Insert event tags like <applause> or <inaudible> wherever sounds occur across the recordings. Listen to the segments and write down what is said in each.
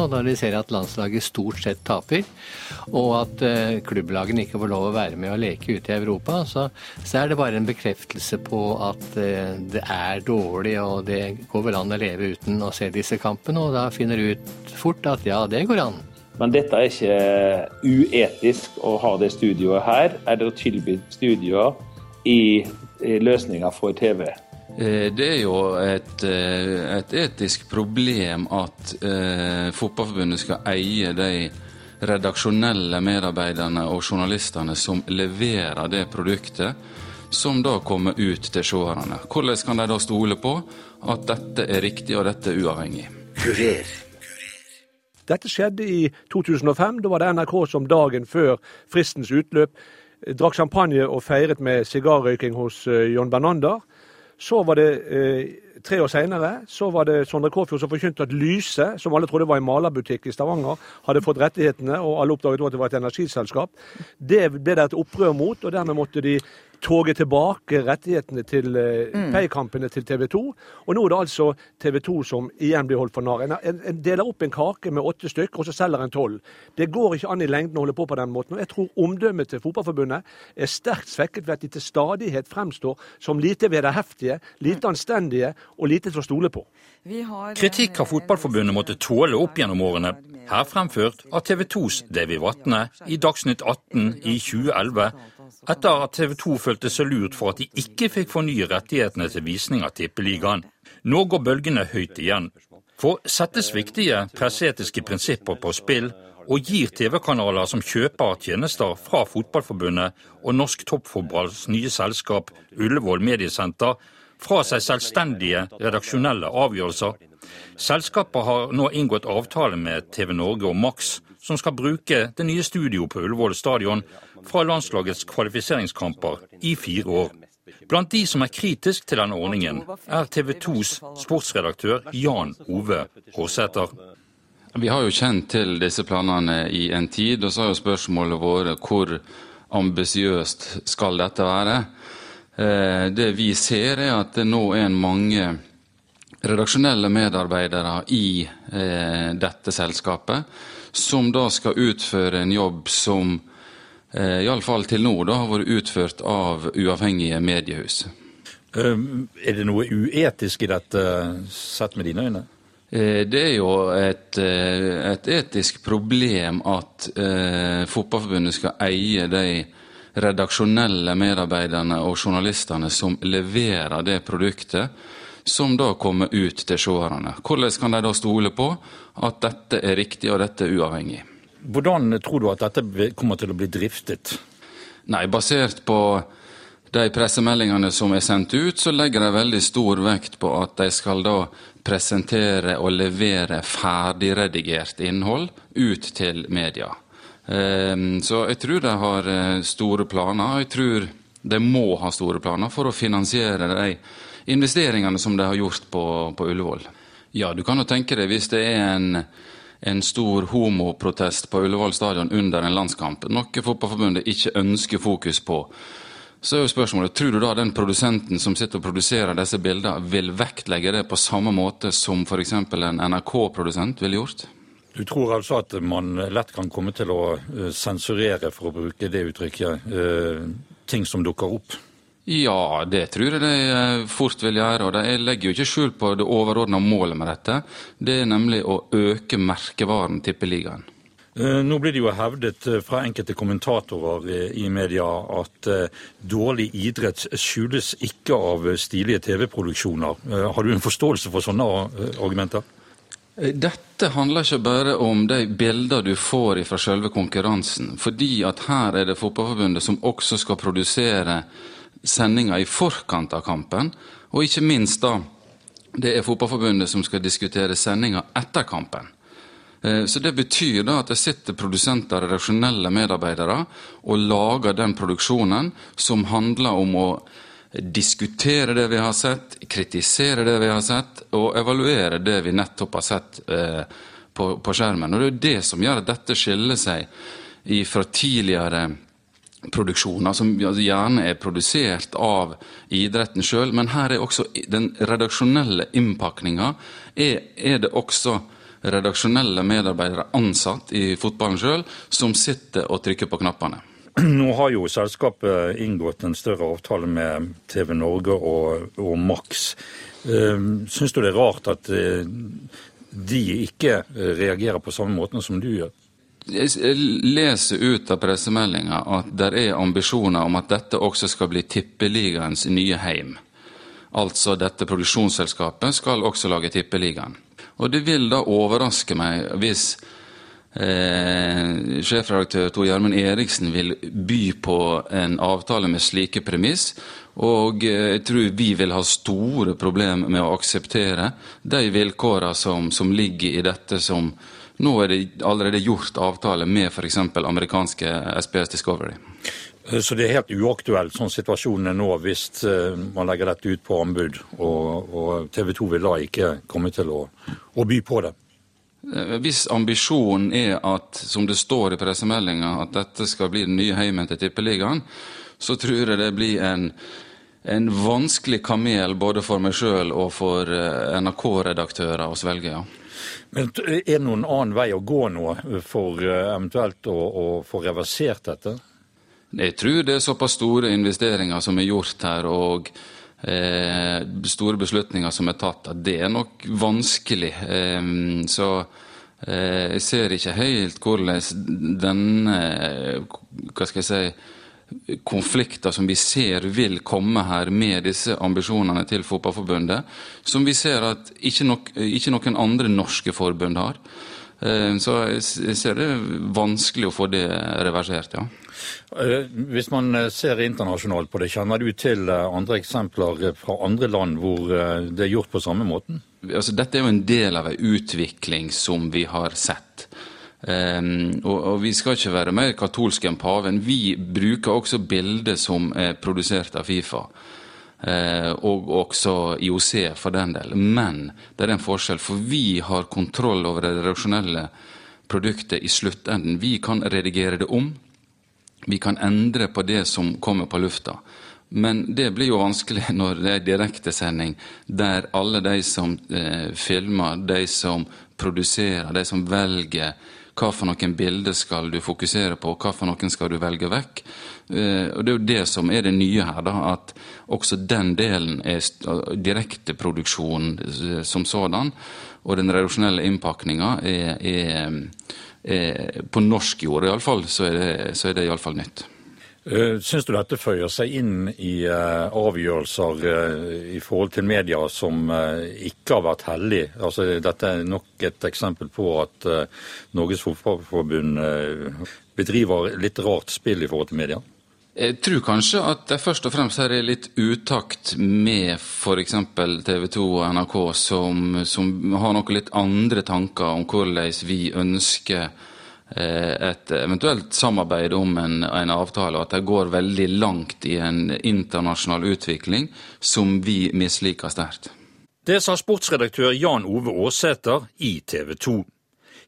nå, når de ser at landslaget stort sett taper, og at eh, klubblagene ikke får lov å være med og leke ute i Europa, så, så er det bare en bekreftelse på at eh, det er dårlig, og det går vel an å leve uten å se disse kampene. Og da finner du ut fort at ja, det går an. Men dette er ikke uetisk å ha det studioet her. Er det å tilby studioer i, i løsninger for TV? Eh, det er jo et, eh, et etisk problem at eh, Fotballforbundet skal eie de redaksjonelle medarbeiderne og journalistene som leverer det produktet, som da kommer ut til seerne. Hvordan kan de da stole på at dette er riktig og dette er uavhengig? Kurer. Dette skjedde i 2005. Da var det NRK som dagen før fristens utløp eh, drakk champagne og feiret med sigarrøyking hos uh, John Bernander. Så var det eh, tre år seinere så var det Sondre Kåfjord som forkynte at Lyse, som alle trodde var en malerbutikk i Stavanger, hadde fått rettighetene, og alle oppdaget at det var et energiselskap. Det ble det et opprør mot, og dermed måtte de toget tilbake rettighetene til eh, mm. paykampene til TV 2. Og nå er det altså TV 2 som igjen blir holdt for narr. En, en, en, deler opp en kake med åtte stykker, og så selger en tolv. Det går ikke an i lengden å holde på på den måten. Og jeg tror omdømmet til Fotballforbundet er sterkt svekket ved at de til stadighet fremstår som lite vederheftige, lite anstendige og lite til å stole på. Kritikk har Fotballforbundet måttet tåle opp gjennom årene. Her fremført av TV 2s Davy Vatne i Dagsnytt 18 i 2011 etter at TV 2 følte seg lurt for at de ikke fikk fornye rettighetene til visning av Tippeligaen. Nå går bølgene høyt igjen. For settes viktige presseetiske prinsipper på spill, og gir TV-kanaler som kjøper tjenester fra Fotballforbundet og Norsk Toppfotballs nye selskap Ullevål Mediesenter fra seg selvstendige redaksjonelle avgjørelser. Selskapet har nå inngått avtale med TV Norge og Max, som skal bruke det nye studioet på Ullevål stadion fra landslagets kvalifiseringskamper i fire år. Blant de som er kritisk til denne ordningen, er TV 2s sportsredaktør Jan Ove Håsæter. Vi har jo kjent til disse planene i en tid, og så har jo spørsmålet vært hvor ambisiøst skal dette være. Eh, det vi ser, er at det nå er mange redaksjonelle medarbeidere i eh, dette selskapet, som da skal utføre en jobb som iallfall til nå da, har vært utført av uavhengige mediehus. Um, er det noe uetisk i dette, sett med dine øyne? Eh, det er jo et, eh, et etisk problem at eh, Fotballforbundet skal eie de redaksjonelle medarbeiderne og journalistene som leverer det produktet som da kommer ut til seerne. Hvordan kan de da stole på at dette er riktig og dette er uavhengig? Hvordan tror du at dette kommer til å bli driftet? Nei, Basert på de pressemeldingene som er sendt ut, så legger de veldig stor vekt på at de skal da presentere og levere ferdigredigert innhold ut til media. Ehm, så jeg tror de har eh, store planer. Jeg tror de må ha store planer for å finansiere de investeringene som de har gjort på, på Ullevål. Ja, du kan jo tenke deg hvis det er en en stor homoprotest på Ullevål stadion under en landskamp, noe Fotballforbundet ikke ønsker fokus på. Så er jo spørsmålet, Tror du da den produsenten som sitter og produserer disse bildene, vil vektlegge det på samme måte som f.eks. en NRK-produsent ville gjort? Du tror altså at man lett kan komme til å eh, sensurere, for å bruke det uttrykket, eh, ting som dukker opp? Ja, det tror jeg de eh, fort vil gjøre. og Jeg legger jo ikke skjul på det overordna målet med dette. Det er nemlig å øke merkevaren Tippeligaen. Eh, nå blir det jo hevdet eh, fra enkelte kommentatorer i media at dårlig idrett skjules ikke av stilige TV-produksjoner. Har du en forståelse for sånne argumenter? Dette handler ikke bare om de bilder du får fra selve konkurransen. Fordi at her er det Fotballforbundet som også skal produsere sendinga i forkant av kampen, og ikke minst da det er Fotballforbundet som skal diskutere sendinga etter kampen. Eh, så Det betyr da at det sitter produsenter, redaksjonelle medarbeidere, og lager den produksjonen som handler om å diskutere det vi har sett, kritisere det vi har sett, og evaluere det vi nettopp har sett eh, på skjermen. Og Det er det som gjør at dette skiller seg fra tidligere produksjoner som gjerne er produsert av idretten sjøl, men her er også den redaksjonelle innpakninga er, er, det også redaksjonelle medarbeidere ansatt i fotballen sjøl, som sitter og trykker på knappene. Nå har jo selskapet inngått en større avtale med TV Norge og, og Max. Ehm, syns du det er rart at eh, de ikke reagerer på samme måten som du gjør? Jeg leser ut av pressemeldinga at det er ambisjoner om at dette også skal bli Tippeligaens nye heim. Altså dette produksjonsselskapet skal også lage Tippeligaen. Og det vil da overraske meg hvis eh, sjefredaktør Tor Gjermund Eriksen vil by på en avtale med slike premiss. Og eh, jeg tror vi vil ha store problemer med å akseptere de vilkårene som, som ligger i dette som nå er det allerede gjort avtale med f.eks. amerikanske SPS Discovery. Så det er helt uaktuelt sånn situasjonen er nå hvis eh, man legger dette ut på anbud, og, og TV 2 vil da ikke komme til å, å, by på det? Eh, hvis ambisjonen er at, som det står i pressemeldinga, at dette skal bli den nye heimen til Tippeligaen, så tror jeg det blir en, en vanskelig kamel både for meg sjøl og for eh, NRK-redaktører å svelge. ja. Men Er det noen annen vei å gå nå for eventuelt å, å få reversert dette? Jeg tror det er såpass store investeringer som er gjort her, og eh, store beslutninger som er tatt, at det er nok vanskelig. Eh, så eh, jeg ser ikke helt hvordan denne hva skal jeg si, konflikter som vi ser vil komme her med disse ambisjonene til Fotballforbundet, som vi ser at ikke, nok, ikke noen andre norske forbund har. Eh, så jeg ser det vanskelig å få det reversert, ja. Eh, hvis man eh, ser internasjonalt på det, kjenner du til andre eksempler fra andre land hvor det er gjort på samme måten? Altså, dette er jo en del av en utvikling som vi har sett. Um, og, og, vi skal ikke være mer katolske enn paven. Vi bruker også bilder som er produsert av Fifa. Uh, og også IOC, for den del. Men det er en forskjell, for vi har kontroll over det redaksjonelle produktet i sluttenden. Vi kan redigere det om. Vi kan endre på det som kommer på lufta. Men det blir jo vanskelig <laughs> når det er direktesending der alle de som eh, filmer, de som produserer, de som velger hva for noen bilder skal du fokusere på, hva for noen skal du velge vekk. Eh, og Det er jo det som er det nye her, da, at også den delen er direkteproduksjon eh, som sådan. Og den redaksjonelle innpakninga er, er er, på norsk jord iallfall, så er det, så er det iallfall nytt. Uh, Syns du dette føyer seg inn i uh, avgjørelser uh, i forhold til media som ikke har vært heldige? Altså, dette er nok et eksempel på at Norges Fotballforbund bedriver litt rart spill i forhold til media? Jeg tror kanskje at det først og fremst her er litt utakt med f.eks. TV 2 og NRK, som, som, har noen litt andre tanker om hvordan vi ønsker eh, et eventuelt samarbeid om en, en, avtale, og at det går veldig langt i en internasjonal utvikling som vi misliker sterkt. Det sa sportsredaktør Jan Ove Aasæter i TV 2.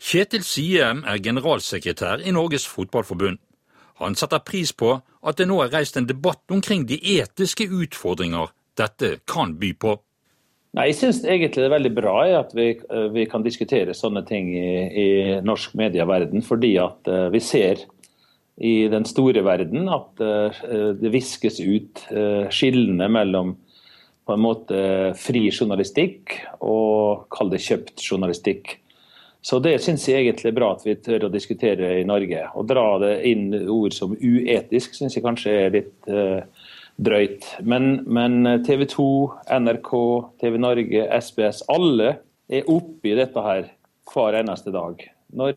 Kjetil Siem er generalsekretær i Norges Fotballforbund. Han setter pris på at det nå er reist en debatt omkring de etiske utfordringer dette kan by på. Nei, Jeg syns egentlig det er veldig bra at vi, eh, vi kan diskutere sånne ting i, i, norsk medieverden, fordi at uh, vi ser i den store verden at uh, det viskes ut skillene mellom på en måte fri journalistikk og kall det kjøpt journalistikk. Så det syns jeg egentlig er bra at vi tør å diskutere i Norge. Å dra det inn ord som uetisk syns jeg kanskje er litt drøyt. Men, men, TV 2, NRK, TV Norge, SBS, alle er oppe i dette her hver eneste dag. Når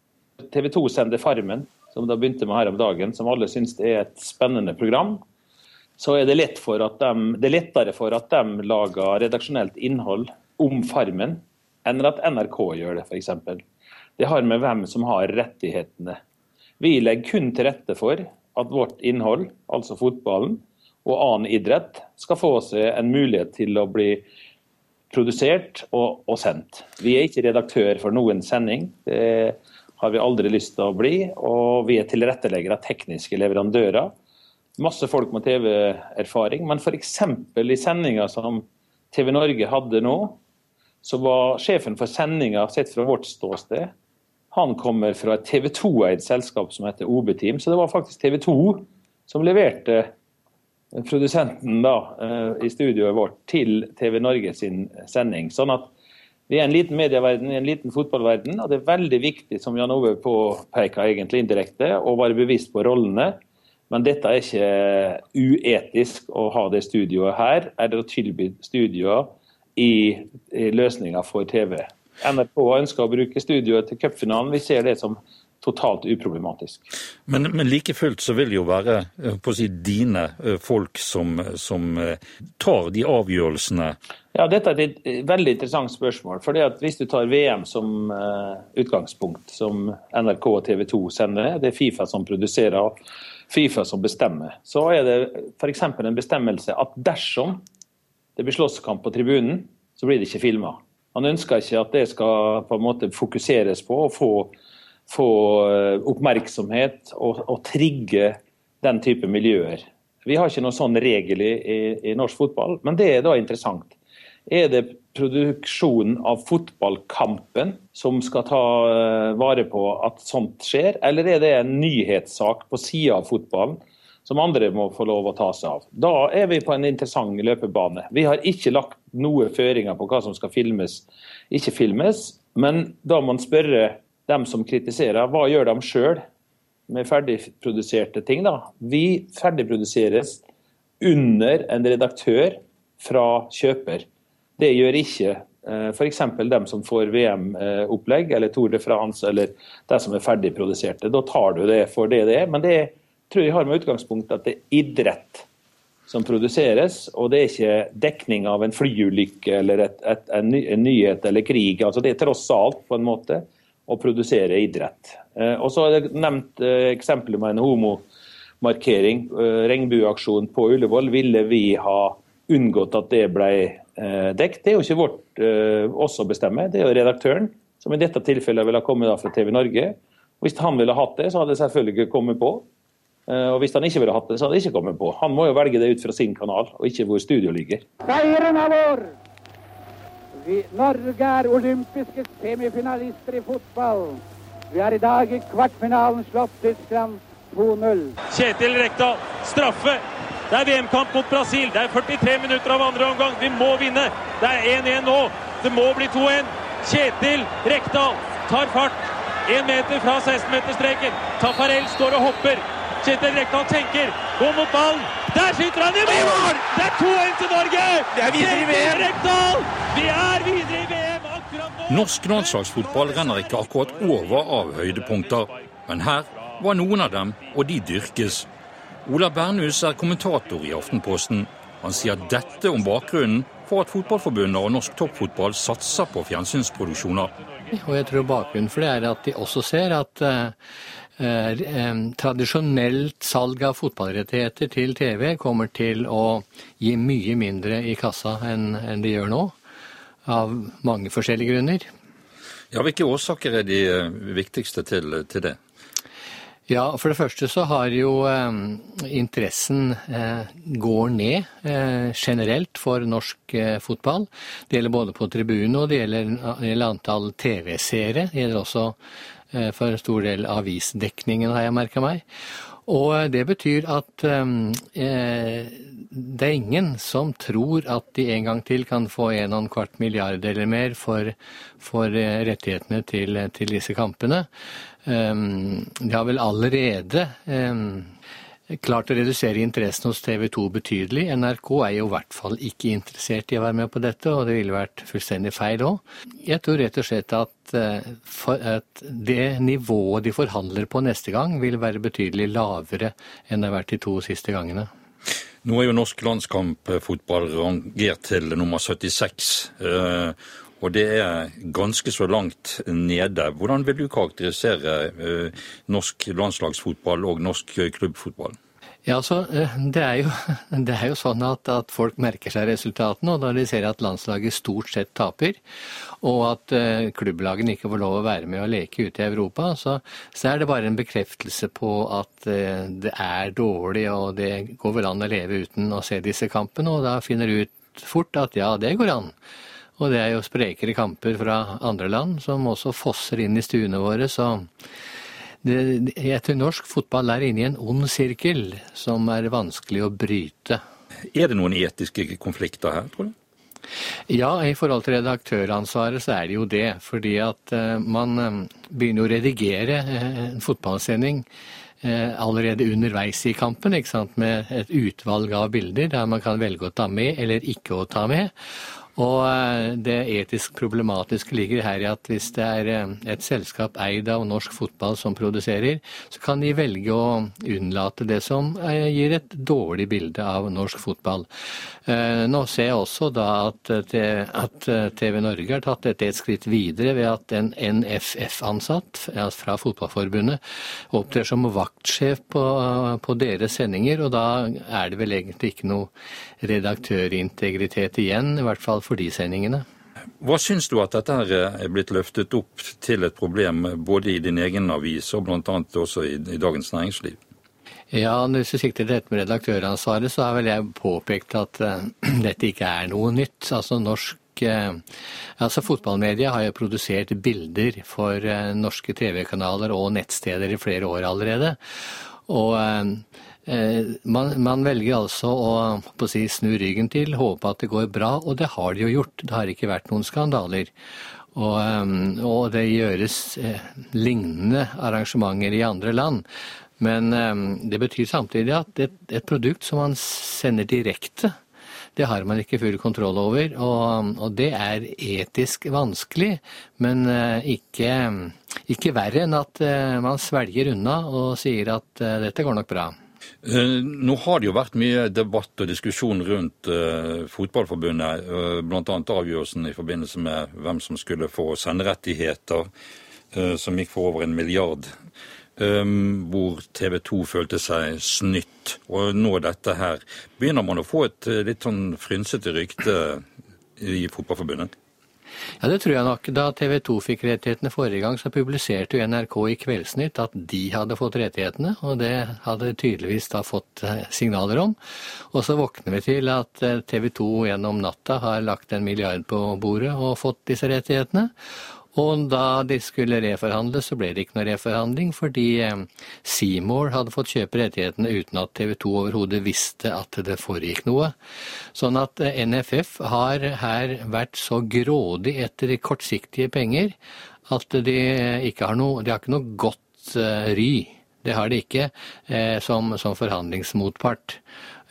TV 2 sender Farmen, som da begynte med her om dagen, som alle syns er et spennende program, så er det, lett de, det er lettere for at de lager redaksjonelt innhold om Farmen enn at NRK gjør det, f.eks. Det har med hvem som har rettighetene. Vi legger kun til rette for at vårt innhold, altså fotballen, og annen idrett, skal få seg en mulighet til å bli produsert og, og sendt. Vi er ikke redaktør for noen sending. Det har vi aldri lyst til å bli. Og vi er tilretteleggere av tekniske leverandører. Masse folk med TV-erfaring. Men f.eks. i sendinga som TV Norge hadde nå, så var sjefen for sendinga, sett fra vårt ståsted, han kommer fra et TV 2-eid selskap som heter OB-Team. Så det var faktisk TV 2 som leverte produsenten da, i studioet vårt til TV Norge sin sending. Sånn at vi er en liten medieverden, en liten fotballverden, og det er veldig viktig, som Jan Ove påpeker egentlig indirekte, å være bevisst på rollene. Men dette er ikke uetisk å ha det studioet her, eller å tilby studioer i, i løsninger for TV. NRK ønsker å bruke studioet til cupfinalen. Vi ser det som totalt uproblematisk. Men, men like fullt så vil det jo være eh, på å si, dine eh, folk som, som eh, tar de avgjørelsene? Ja, Dette er et veldig interessant spørsmål. fordi at Hvis du tar VM som utgangspunkt, som NRK og TV 2 sender, det er Fifa som produserer og Fifa som bestemmer, så er det f.eks. en bestemmelse at dersom det blir slåsskamp på tribunen, så blir det ikke filma. Man ønsker ikke at det skal på en måte fokuseres på og få få eh, oppmerksomhet og, og, trigge den type miljøer. Vi har ikke noen sånn regel i, i, norsk fotball, men det er da interessant. Er det produksjonen av fotballkampen som skal ta uh, vare på at sånt skjer, eller er det en nyhetssak på sida av fotballen som andre må få lov å ta seg av? Da er vi på en interessant løpebane. Vi har ikke lagt noe føringer på hva som skal filmes, ikke filmes, men da må man spørre dem som kritiserer, hva gjør de sjøl med ferdigproduserte ting? da? Vi ferdigproduseres under en redaktør fra kjøper. Det gjør ikke eh, f.eks. dem som får VM-opplegg eller Tour de France eller de som er ferdigproduserte. Da tar du det for det det er. Men det tror jeg har med utgangspunkt at det er idrett som produseres, og det er ikke dekning av en flyulykke eller et, et, en, nyhet eller krig. altså Det er tross alt på en måte å produsere idrett. Eh, og så er det nevnt eh, eksempelet med en homomarkering. Regnbueaksjonen regnbueaksjon på Ullevål. Ville vi ha unngått at det ble dekt? Det er jo ikke vårt også å bestemme, det er jo redaktøren, som i dette tilfellet ville ha kommet fra TV Norge. Hvis han ville hatt det, så hadde det selvfølgelig kommet på. Og hvis han ikke ville hatt det, så hadde det ikke kommet på. Han må jo velge det ut fra sin kanal, og ikke hvor studio ligger. Seieren er vår! Vi, Norge er olympiske semifinalister i fotball. Vi har i dag i kvartfinalen slått Tyskland 2-0. Kjetil Rekdal, straffe. Det er VM-kamp mot Brasil. Det er 43 minutter av andre omgang. Vi må vinne. Det er 1-1 nå. Det må bli 2-1. Kjetil Rekdal tar fart. Én meter fra 16-meterstreken. Tafarel står og hopper. Kjetil Rekdal tenker. Gå mot ballen. Der skyter han i mål! Det er 2-1 til Norge! Det er videre i VM! Vi er videre i VM akkurat nå! Norsk landslagsfotball renner ikke akkurat over av høydepunkter. Men her var noen av dem, og de dyrkes. Ola Bernhus er kommentator i Aftenposten. Han sier dette om bakgrunnen for at Fotballforbundet og norsk toppfotball satser på fjernsynsproduksjoner. Og jeg tror bakgrunnen for det er at de også ser at uh, Eh, tradisjonelt salg av fotballrettigheter til TV kommer til å gi mye mindre i kassa enn, det gjør nå. Av mange forskjellige grunner. Ja, Hvilke årsaker er de eh, viktigste til, til det? Ja, For det første så har jo eh, interessen eh, går ned eh, generelt for norsk eh, fotball. Det gjelder både på tribunen og det gjelder, det gjelder antall TV-seere. Det gjelder også Eh, for en stor del av avisdekningen, har jeg merka meg. Og eh, det betyr at eh, det er ingen som tror at de en gang til kan få en og en kvart milliard eller mer for, for rettighetene til, til, disse kampene. de har vel allerede klart å redusere interessen hos TV 2 betydelig. NRK er jo i hvert fall ikke interessert i å være med på dette, og det ville vært fullstendig feil òg. Jeg tror rett og slett at, eh, at, det nivået de forhandler på neste gang, vil være betydelig lavere enn det har vært de to siste gangene. Nå er jo norsk landskampfotball rangert til nummer 76. Eh, og det er ganske så langt nede. Hvordan vil du karakterisere eh, norsk landslagsfotball og norsk klubbfotball? Ja, altså, det er jo, <laughs> det er jo sånn at, at, folk merker seg resultatene, og når de ser at landslaget stort sett taper, og at uh, klubblagene ikke får lov å være med og leke ute i Europa, så, så er det bare en bekreftelse på at uh, det er dårlig, og det går vel an å leve uten å se disse kampene, og da finner du ut fort at ja, det går an Og det er jo sprekere kamper fra andre land som også fosser inn i stuene våre. Så det, jeg tror norsk fotball er inne i en ond sirkel som er vanskelig å bryte. Er det noen etiske konflikter her, tror du? Ja, i forhold til redaktøransvaret så er det jo det. Fordi at uh, man uh, begynner å redigere uh, en fotballsending allerede underveis i kampen, ikke sant? med et utvalg av bilder der man kan velge å ta med eller ikke å ta med. Og eh, det etisk problematiske ligger her i at hvis det er eh, et selskap eid av norsk fotball som produserer, så kan de velge å unnlate det som eh, gir et dårlig bilde av norsk fotball. Nå ser jeg også da at, TV Norge har tatt dette et skritt videre ved at en NFF-ansatt fra Fotballforbundet opptrer som vaktsjef på, på deres sendinger, og da er det vel egentlig ikke noe redaktørintegritet igjen, i hvert fall for de sendingene. Hva syns du at dette er blitt løftet opp til et problem både i din egen avis og bl.a. også i, i Dagens Næringsliv? Ja, Hvis du sikter til dette med redaktøransvaret, så har vel jeg påpekt at uh, <clears throat> dette ikke er noe nytt. Altså norsk uh, altså Fotballmedia har jo produsert bilder for uh, norske TV-kanaler og nettsteder i flere år allerede. Og Eh, man, man, velger altså å, å si, snu ryggen til, håpe at det går bra, og det har de jo gjort. Det har ikke vært noen skandaler. Og, eh, og det gjøres eh, lignende arrangementer i andre land. Men det betyr samtidig at et, et produkt som man sender direkte, det har man ikke full kontroll over. Og, og det er etisk vanskelig, men ikke, ikke verre enn at man svelger unna og sier at dette går nok bra. Eh, nå har det jo vært mye debatt og diskusjon rundt uh, Fotballforbundet, uh, bl.a. avgjørelsen i forbindelse med hvem som skulle få senderettigheter, som gikk for over en milliard. Hvor TV 2 følte seg snytt. Og nå dette her. Begynner man å få et litt sånn frynsete rykte i Fotballforbundet? Ja, det tror jeg nok. Da TV 2 fikk rettighetene forrige gang, så publiserte jo NRK i Kveldsnytt at de hadde fått rettighetene, og det hadde tydeligvis da fått eh, signaler om. Og så våkner vi til at eh, TV 2 gjennom natta har lagt en milliard på bordet og fått disse rettighetene. Og da de skulle reforhandle, så ble det ikke noe reforhandling, fordi eh, Seymour hadde fått kjøpe rettighetene uten at TV 2 overhodet visste at det foregikk noe. Sånn at eh, NFF har her vært så grådig etter kortsiktige penger at de ikke har noe, de har ikke noe godt ry. Det har de ikke uh, som, som forhandlingsmotpart.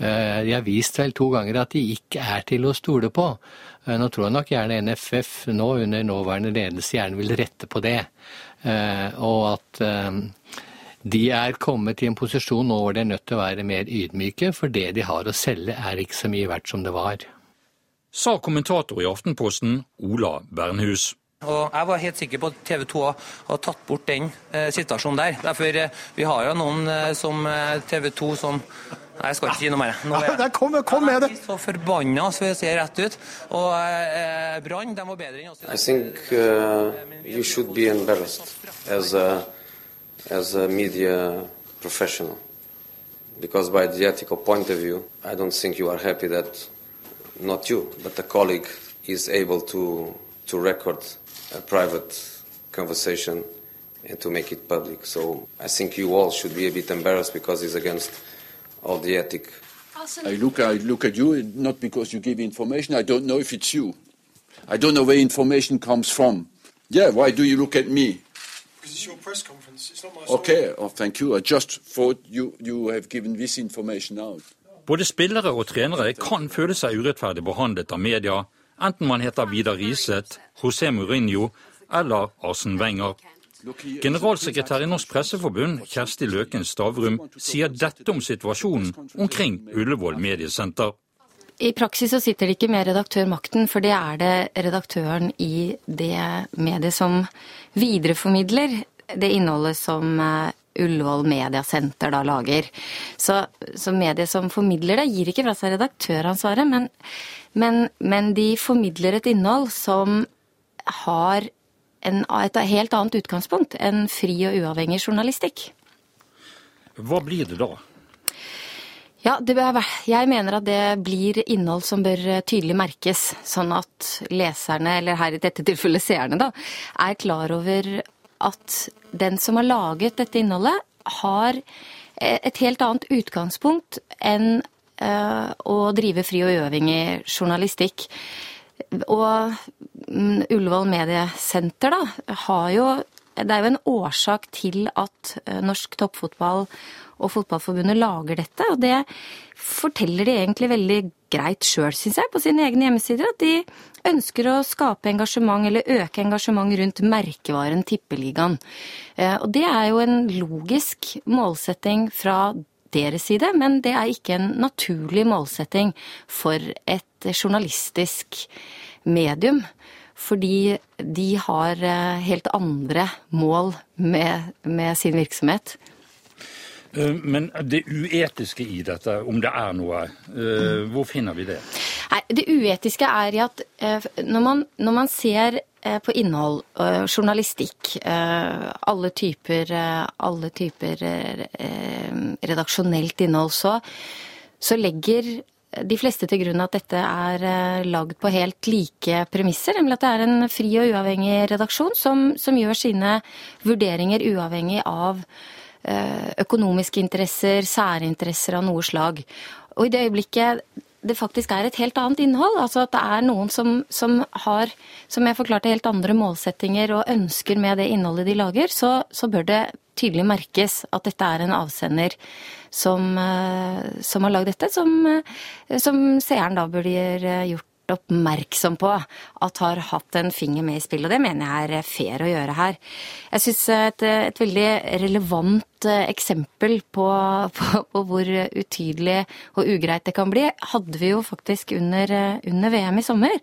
Uh, de har vist vel to ganger at de ikke er til å stole på. Eh, nå tror jeg nok gjerne NFF nå under nåværende ledelse gjerne vil rette på det. Eh, og at eh, de er kommet i en posisjon nå hvor de er nødt til å være mer ydmyke, for det de har å selge er ikke så mye verdt som det var. Sa kommentator i Aftenposten Ola Bernhus. Og Jeg var helt sikker på at TV 2 har tatt bort den eh, situasjonen der. Derfor, eh, Vi har jo noen eh, som TV 2 som Nei, jeg skal ikke si noe mer. Nå er <laughs> jeg, kom, kom med det. Jeg er så forbanna, så jeg ser rett ut. Og eh, Brann, de var bedre enn oss. I think uh, you should be embarrassed as a, as a media professional. Because by the ethical point of view, I don't think you are happy that not you, but a colleague is able to, to record a private conversation and to make it public. So I think you all should be a bit embarrassed because it's against all the ethic. I look, I look at you not because you give information. I don't know if it's you. I don't know where information comes from. Yeah, why do you look at me? Because it's your press conference. It's not my Okay, oh, thank you. I just thought you, you have given this information out. Både spillere og trenere kan føle seg urettferdig behandlet av media, enten man heter Vidar Riseth, José Mourinho eller Arsen Wenger. Generalsekretær i Norsk Presseforbund, Kjersti Løken Stavrum, sier dette om situasjonen omkring Ullevål mediesenter. I praksis så sitter det ikke med redaktørmakten, for det er det redaktøren i det mediet som videreformidler det innholdet som eh, Ullevål Mediasenter da lager. Så, så mediet som formidler det, gir ikke fra seg redaktøransvaret, men, men, men de formidler et innhold som har en, et helt annet utgangspunkt enn fri og uavhengig journalistikk. Hva blir det da? Ja, bør, jeg mener at det blir innhold som bør eh, tydelig merkes, sånn at leserne, eller her i dette tilfellet seerne, da, er klar over at den som har laget dette innholdet, har eh, et helt annet utgangspunkt enn uh, å drive fri og uavhengig journalistikk. Og um, Ullevål Mediesenter da, har jo Det er jo en årsak til at uh, norsk toppfotball og Fotballforbundet lager dette. Og det forteller de egentlig veldig greit sjøl, syns jeg, på sine egne hjemmesider. At de ønsker å skape engasjement, eller øke engasjement rundt merkevaren Tippeligaen. Eh, og det er jo en logisk målsetting fra deres side, men det er ikke en naturlig målsetting for et journalistisk medium. Fordi de har eh, helt andre mål med, med sin virksomhet. Eh, men det uetiske i dette, om det er noe, eh, hvor finner vi det? Nei, Det uetiske er i at eh, når man, når man ser på innhold, journalistikk, alle typer, alle typer redaksjonelt innhold, så, så legger de fleste til grunn at dette er lagd på helt like premisser. Nemlig at det er en fri og uavhengig redaksjon som, som gjør sine vurderinger uavhengig av økonomiske interesser, særinteresser av noe slag. Og i det øyeblikket det faktisk er et helt annet innhold, altså at det er noen som, som har, som jeg forklarte, helt andre målsettinger og ønsker med det innholdet de lager, så, så bør det tydelig merkes at dette er en avsender som, eh, som har lagd dette, som, eh, som seeren da burde gjort oppmerksom på at har hatt en finger med i spillet. Og det mener jeg er fair å gjøre her. Jeg syns et, et, veldig relevant eh, eksempel på, <laughs> på, på, hvor utydelig og ugreit det kan bli, hadde vi jo faktisk under, under VM i sommer.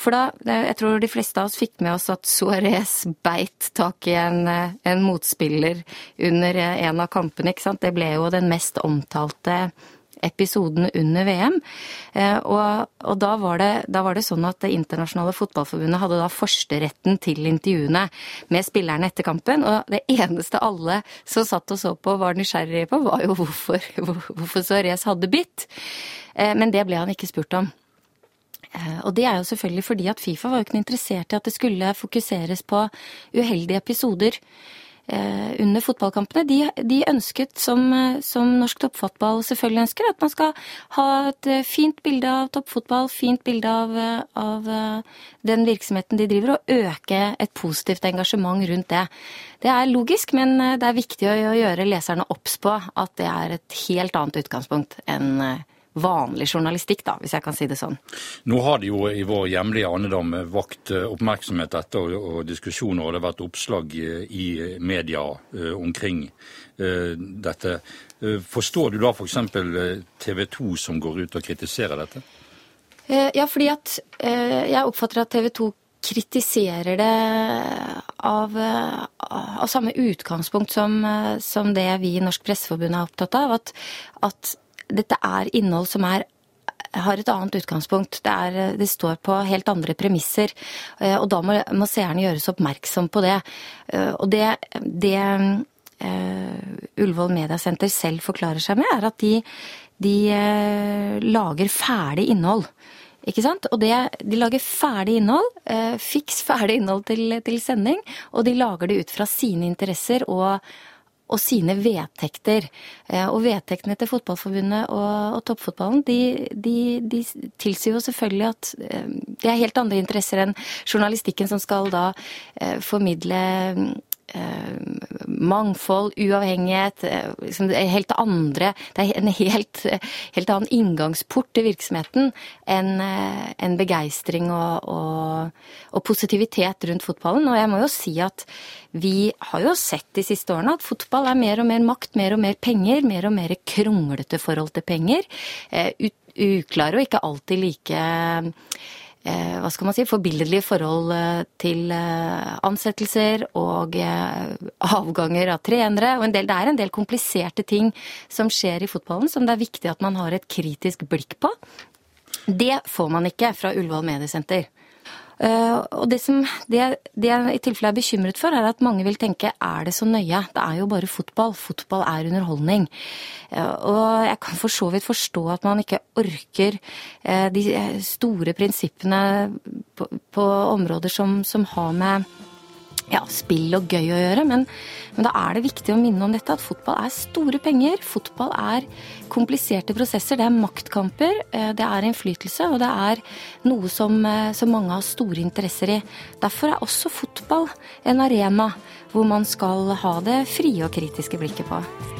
For da, jeg tror de fleste av oss fikk med oss at Suárez beit tak i en, en motspiller under en av kampene. ikke sant? Det ble jo den mest omtalte episoden under VM. Eh, og, og da, var det, da, var det, sånn at Det internasjonale fotballforbundet hadde da førsteretten til intervjuene med spillerne etter kampen. Og det eneste alle som satt og så på var nysgjerrige på, var jo hvorfor, hvorfor Suárez hadde bitt. Eh, men det ble han ikke spurt om. Eh, og det er jo selvfølgelig fordi at Fifa var jo ikke interessert i at det skulle fokuseres på uheldige episoder under fotballkampene. De, de ønsket, som, eh, som, norsk toppfotball selvfølgelig ønsker, at man skal ha et eh, fint bilde av toppfotball, fint bilde av, av den virksomheten de driver, og øke et positivt engasjement rundt det. Det er logisk, men det er viktig å gjøre leserne obs på at det er et helt annet utgangspunkt enn vanlig journalistikk, da, hvis jeg kan si det sånn. Nå har det jo i vår hjemlige andedam vakt eh, oppmerksomhet dette og, diskusjoner, og det har vært oppslag eh, i media uh, omkring uh, dette. Forstår du da f.eks. TV 2 som går ut og kritiserer dette? Ja, fordi at jeg oppfatter at TV 2 kritiserer det av, av samme utgangspunkt som, som, det vi i Norsk Presseforbund er opptatt av. At, at dette er innhold som er har et annet utgangspunkt. Det, er, det, står på helt andre premisser. Eh, og da må, må seerne gjøres oppmerksom på det. Eh, og det, det uh, Ullevål Mediasenter selv forklarer seg med, er at de, de uh, lager ferdig innhold. Ikke sant? Og det, de lager ferdig innhold, uh, fiks ferdig innhold til, til sending, og de lager det ut fra sine interesser og og sine vedtekter. Eh, og vedtektene til Fotballforbundet og, og toppfotballen de, de, de, tilsier jo selvfølgelig at eh, det er helt andre interesser enn journalistikken som skal da eh, formidle mangfold, uavhengighet, eh, liksom helt andre Det er en helt, helt annen inngangsport til virksomheten enn eh, en begeistring og, og, og, positivitet rundt fotballen. Og jeg må jo si at vi har jo sett de siste årene at fotball er mer og mer makt, mer og mer penger, mer og mer kronglete forhold til penger. Uklare og ikke alltid like Eh, hva skal man si, forbilledlig forhold eh, til eh, ansettelser og <laughs> avganger av trenere. og del, Det er en del kompliserte ting som skjer i fotballen som det er viktig at man har et kritisk blikk på. Det får man ikke fra Ullevål Mediesenter. Uh, og det, som, det, det jeg i tilfelle er bekymret for, er at mange vil tenke er det så nøye? Det er jo bare fotball. Fotball er underholdning. Uh, og jeg kan for så vidt forstå at man ikke orker uh, de store prinsippene på, på områder som, som har med ja, spill og gøy å gjøre, men, men, da er det viktig å minne om dette at fotball er store penger. Fotball er kompliserte prosesser. Det er maktkamper, eh, det er innflytelse, og det er noe som, eh, som mange har store interesser i. Derfor er også fotball en arena hvor man skal ha det frie og kritiske blikket på.